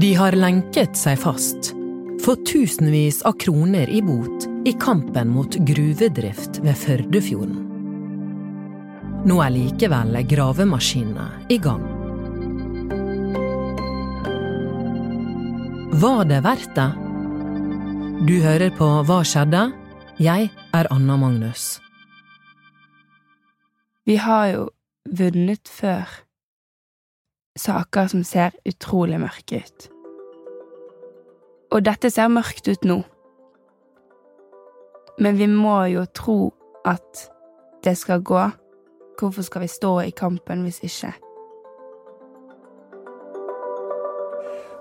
De har lenket seg fast, fått tusenvis av kroner i bot i kampen mot gruvedrift ved Førdefjorden. Nå er likevel gravemaskinene i gang. Var det verdt det? Du hører på Hva skjedde? Jeg er Anna Magnus. Vi har jo vunnet før saker som ser utrolig mørke ut. Og dette ser mørkt ut nå. Men vi må jo tro at det skal gå. Hvorfor skal vi stå i kampen hvis ikke?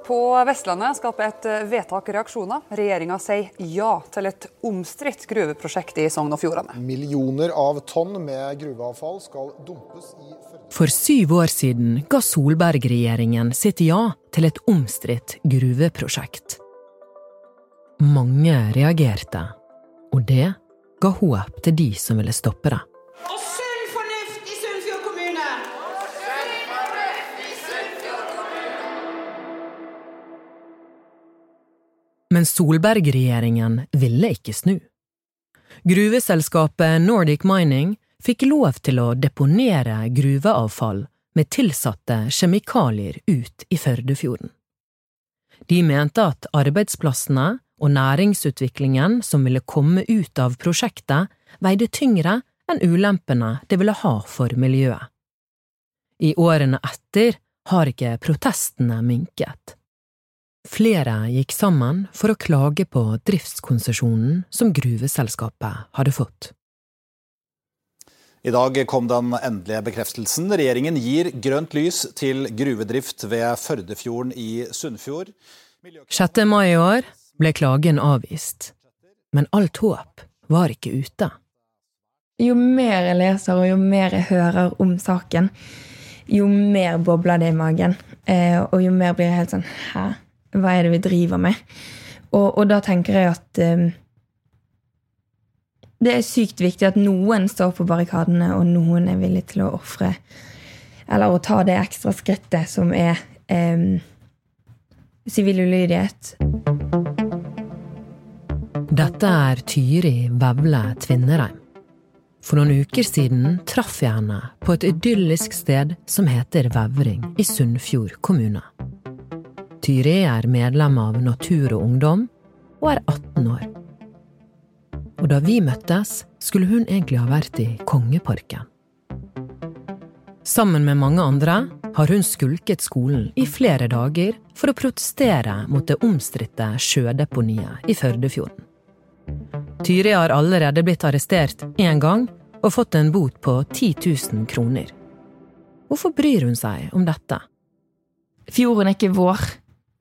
På Vestlandet skaper et vedtak reaksjoner. Regjeringa sier ja til et omstridt gruveprosjekt i Sogn og Fjordane. Millioner av tonn med gruveavfall skal dumpes i For syv år siden ga Solberg-regjeringen sitt ja til et omstridt gruveprosjekt. Mange reagerte, og det ga håp til de som ville stoppe det. Men Solberg-regjeringen ville ikke snu. Gruveselskapet Nordic Mining fikk lov til å deponere gruveavfall med tilsatte kjemikalier ut i Førdefjorden. De mente at arbeidsplassene og næringsutviklingen som ville komme ut av prosjektet, veide tyngre enn ulempene det ville ha for miljøet. I årene etter har ikke protestene minket. Flere gikk sammen for å klage på driftskonsesjonen som gruveselskapet hadde fått. I dag kom den endelige bekreftelsen. Regjeringen gir grønt lys til gruvedrift ved Førdefjorden i Sunnfjord. 6. mai i år ble klagen avvist, men alt håp var ikke ute. Jo mer jeg leser og jo mer jeg hører om saken, jo mer bobler det i magen. Eh, og jo mer blir jeg helt sånn Hæ? Hva er det vi driver med? Og, og da tenker jeg at um, det er sykt viktig at noen står på barrikadene, og noen er villig til å ofre Eller å ta det ekstra skrittet som er eh, sivil ulydighet. Dette er Tyri Vevle Tvinnereim. For noen uker siden traff jeg henne på et idyllisk sted som heter Vevring i Sunnfjord kommune. Tyri er medlem av Natur og Ungdom og er 18 år. Og da vi møttes, skulle hun egentlig ha vært i Kongeparken. Sammen med mange andre har hun skulket skolen i flere dager for å protestere mot det omstridte sjødeponiet i Førdefjorden. Tyri har allerede blitt arrestert én gang og fått en bot på 10 000 kroner. Hvorfor bryr hun seg om dette? Fjorden er ikke vår.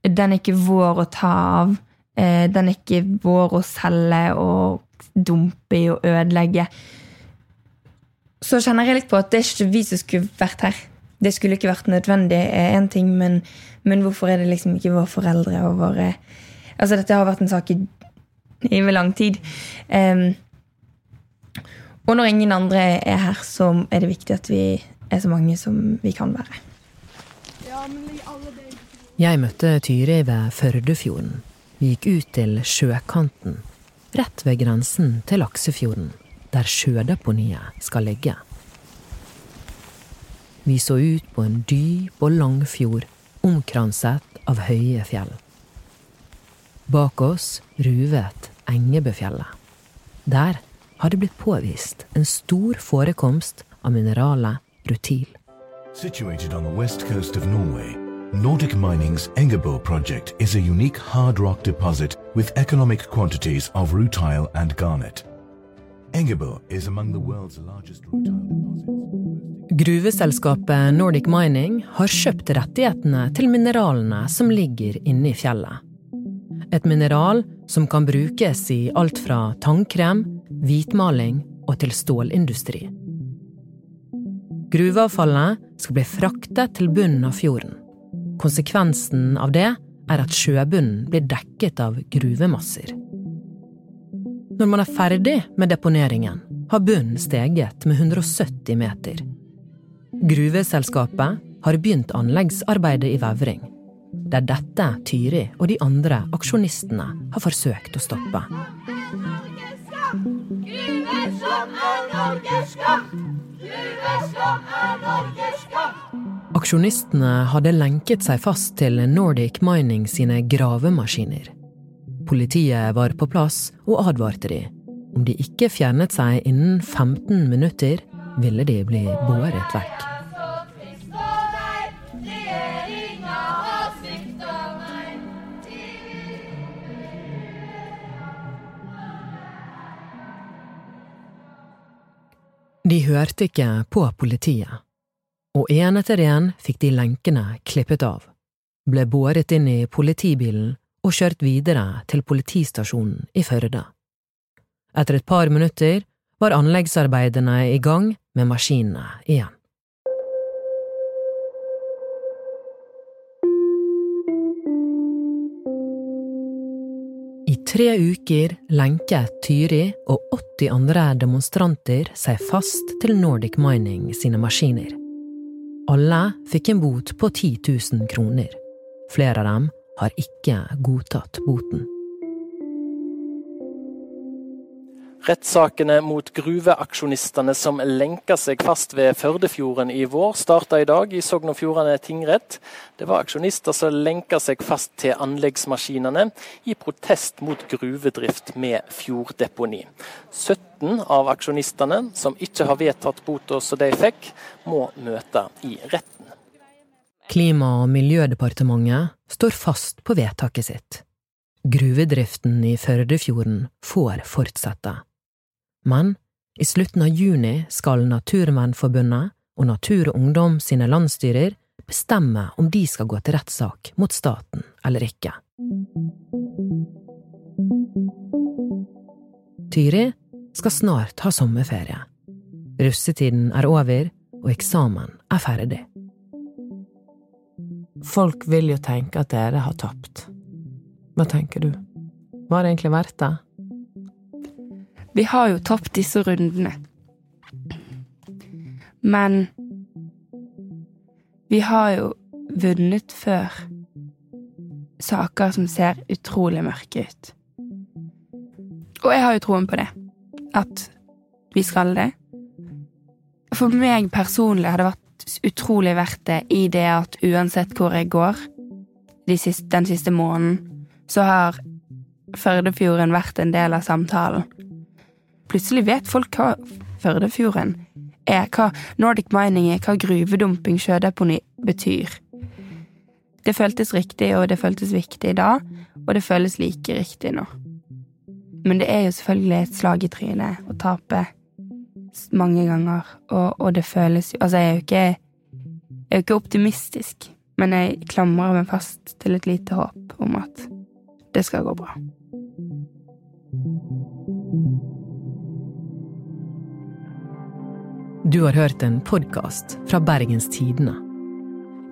Den er ikke vår å ta av. Eh, Den er ikke vår å selge og dumpe i og ødelegge. Så kjenner jeg litt på at det er ikke vi som skulle vært her. Det skulle ikke vært nødvendig, er én ting, men, men hvorfor er det liksom ikke våre foreldre og våre Altså, dette har vært en sak i, i lang tid. Um, og når ingen andre er her, så er det viktig at vi er så mange som vi kan være. Jeg møtte Tyri ved Førdefjorden. Vi gikk ut til sjøkanten, rett ved grensen til Laksefjorden, der sjødeponiet skal ligge. Vi så ut på en dyp og lang fjord, omkranset av høye fjell. Bak oss ruvet Engebøfjellet. Der hadde blitt påvist en stor forekomst av mineralet rutil. Situated on the west coast of Norway, Nordic Mining's Engebo project is a unique hard rock deposit with economic quantities of rutile and garnet. Engebo is among the world's largest rutile deposits. Gruveselskapet Nordic Mining har kjøpt rettighetene til mineralene som ligger inne i fjellet. Et mineral som kan brukes i alt fra tannkrem, hvitmaling og til stålindustri. Gruveavfallet skal bli fraktet til bunnen av fjorden. Konsekvensen av det er at sjøbunnen blir dekket av gruvemasser. Når man er ferdig med deponeringen, har bunnen steget med 170 meter. Gruveselskapet har begynt anleggsarbeidet i Vevring. Det er dette Tyri og de andre aksjonistene har forsøkt å stoppe. Aksjonistene hadde lenket seg fast til Nordic Mining sine gravemaskiner. Politiet var på plass og advarte de. Om de ikke fjernet seg innen 15 minutter, ville de bli båret vekk. De hørte ikke på politiet, og en etter en fikk de lenkene klippet av, ble båret inn i politibilen og kjørt videre til politistasjonen i Førde. Etter et par minutter var anleggsarbeidene i gang med maskinene igjen. I tre uker lenket Tyri og 80 andre demonstranter seg fast til Nordic Mining sine maskiner. Alle fikk en bot på 10 000 kroner. Flere av dem har ikke godtatt boten. Rettssakene mot gruveaksjonistene som lenka seg fast ved Førdefjorden i vår, starta i dag i Sogn og Fjordane tingrett. Det var aksjonister som lenka seg fast til anleggsmaskinene i protest mot gruvedrift med fjorddeponi. 17 av aksjonistene, som ikke har vedtatt bota som de fikk, må møte i retten. Klima- og miljødepartementet står fast på vedtaket sitt. Gruvedriften i Førdefjorden får fortsette. Men i slutten av juni skal Naturvernforbundet og Natur og Ungdom sine landsstyrer bestemme om de skal gå til rettssak mot staten eller ikke. Tyri skal snart ha sommerferie. Russetiden er over, og eksamen er ferdig. Folk vil jo tenke at dere har tapt. Hva tenker du? Var det egentlig verdt det? Vi har jo tapt disse rundene. Men vi har jo vunnet før. Saker som ser utrolig mørke ut. Og jeg har jo troen på det. At vi skal det. For meg personlig har det vært utrolig verdt det i det at uansett hvor jeg går de siste, den siste måneden, så har Førdefjorden vært en del av samtalen. Plutselig vet folk hva Førdefjorden er, hva Nordic Mining er, hva gruvedumping, sjødeponi betyr. Det føltes riktig, og det føltes viktig da, og det føles like riktig nå. Men det er jo selvfølgelig et slag i trynet å tape mange ganger, og, og, det føles jo Altså, jeg er jo ikke, jeg er jo ikke optimistisk, men jeg klamrer meg fast til et lite håp om at det skal gå bra. Du har hørt en podkast fra Bergens Tidende.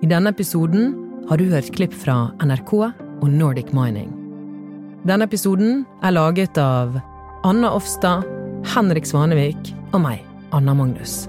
I denne episoden har du hørt klipp fra NRK og Nordic Mining. Denne episoden er laget av Anna Offstad, Henrik Svanevik og meg, Anna Magnus.